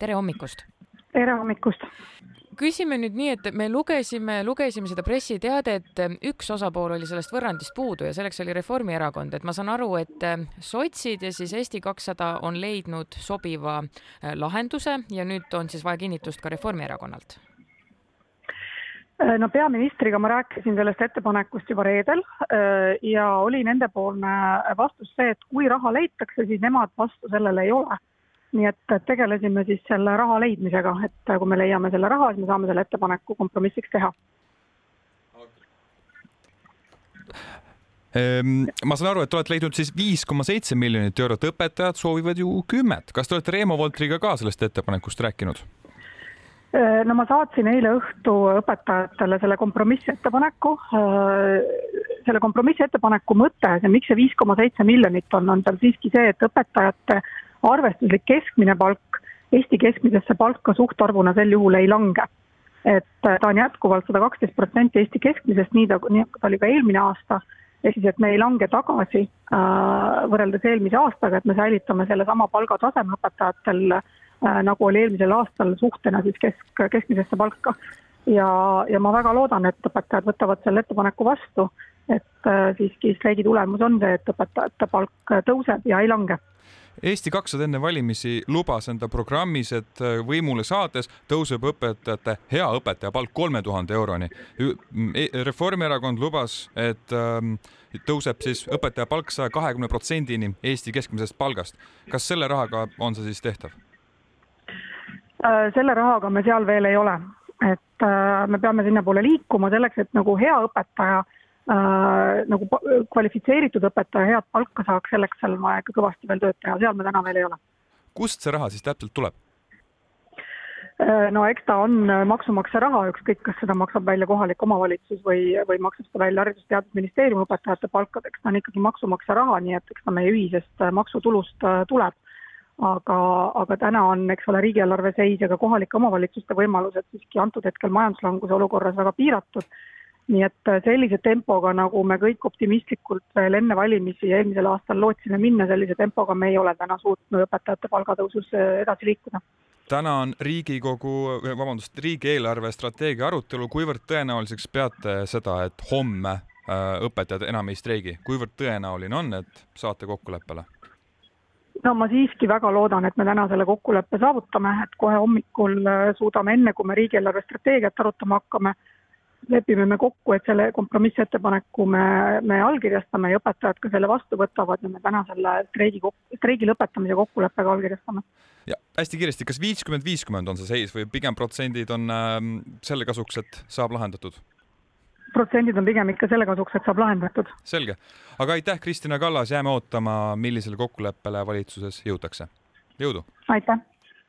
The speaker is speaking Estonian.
tere hommikust! tere hommikust! küsime nüüd nii, et me lugesime, lugesime seda pressiteadet, üks osapool oli sellest võrrandist puudu ja selleks oli Reformierakond, et ma saan aru, et sotsid ja siis Eesti kakssada on leidnud sobiva äh, lahenduse ja nüüd on siis vaja kinnitust ka Reformierakonnalt äh, no peaministriga ma rääkisin sellest ettepanekust juba reedel äh, ja oli nendepoolne vastus see, et kui raha leitakse, siis nemad vastu sellele ei ole nii et tegelesime siis selle raha leidmisega, et kui me leiame selle raha, siis me saame selle ettepaneku kompromissiks teha. Ehm, ma saan aru, et te olete leidnud siis viis koma seitse miljonit eurot, õpetajad soovivad ju kümmet. kas te olete Reemo Voltriga ka sellest ettepanekust rääkinud? Ehm, no ma saatsin eile õhtu õpetajatele selle kompromissettepaneku. Ehm, selle kompromissettepaneku mõte, see miks see viis koma seitse miljonit on, on seal siiski see, et õpetajate arvestuslik keskmine palk Eesti keskmisesse palka suhtarvuna sel juhul ei lange. et ta on jätkuvalt sada kaksteist protsenti Eesti keskmisest, nii ta, nii ta oli ka eelmine aasta, ehk siis, et me ei lange tagasi äh, võrreldes eelmise aastaga, et me säilitame sellesama palgataseme õpetajatel äh, nagu oli eelmisel aastal suhtena siis kesk, keskmisesse palka. ja, ja ma väga loodan, et õpetajad võtavad selle ettepaneku vastu, et äh, siiski streigi tulemus on see, et õpetajate palk tõuseb ja ei lange Eesti kakssada enne valimisi lubas enda programmis, et äh, võimule saades tõuseb õpetajate, hea õpetaja palk kolme tuhande euroni. E, Reformierakond lubas, et ähm, tõuseb siis õpetaja palk saja kahekümne protsendini Eesti keskmisest palgast. kas selle rahaga on see siis tehtav? Äh, selle rahaga me seal veel ei ole, et äh, me peame sinnapoole liikuma selleks, et nagu hea õpetaja äh, nagu kvalifitseeritud õpetaja head palka saaks, selleks seal on vaja ikka kõvasti veel tööd teha, seal me täna veel ei ole. kust see raha siis täpselt tuleb? Äh, no eks ta on äh, maksumaksja raha, ükskõik, kas seda maksab välja kohalik omavalitsus või, või maksab seda välja Haridus-Teadusministeeriumi õpetajate palkadeks, ta on ikkagi maksumaksja raha, nii et eks ta meie ühisest äh, maksutulust tuleb. aga, aga täna on, eks ole, riigieelarve seis ja ka kohalike omavalitsuste võimalused siiski antud hetkel majanduslanguse olukorras väga piiratud nii et äh, sellise tempoga, nagu me kõik optimistlikult veel enne valimisi eelmisel aastal lootsime minna, sellise tempoga me ei ole täna suutnud õpetajate palgatõusus äh, edasi liikuda. Täna on Riigikogu, vabandust, riigieelarve strateegia arutelu, kuivõrd tõenäoliseks peate seda, et homme äh, õpetajad enam ei streigi, kuivõrd tõenäoline on, et saate kokkuleppele? no ma siiski väga loodan, et me täna selle kokkuleppe saavutame, et kohe hommikul suudame, enne kui me riigieelarve strateegiat arutama hakkame, lepime me kokku, et selle kompromissettepaneku me, me allkirjastame ja õpetajad ka selle vastu võtavad ja me täna selle streigi, streigi lõpetamise kokkuleppega allkirjastame. ja hästi kiiresti, kas viiskümmend, viiskümmend on see seis või pigem protsendid on äh, selle kasuks, et saab lahendatud? protsendid on pigem ikka selle kasuks, et saab lahendatud. selge, aga aitäh, Kristina Kallas, jääme ootama, millisele kokkuleppele valitsuses jõutakse. jõudu! aitäh!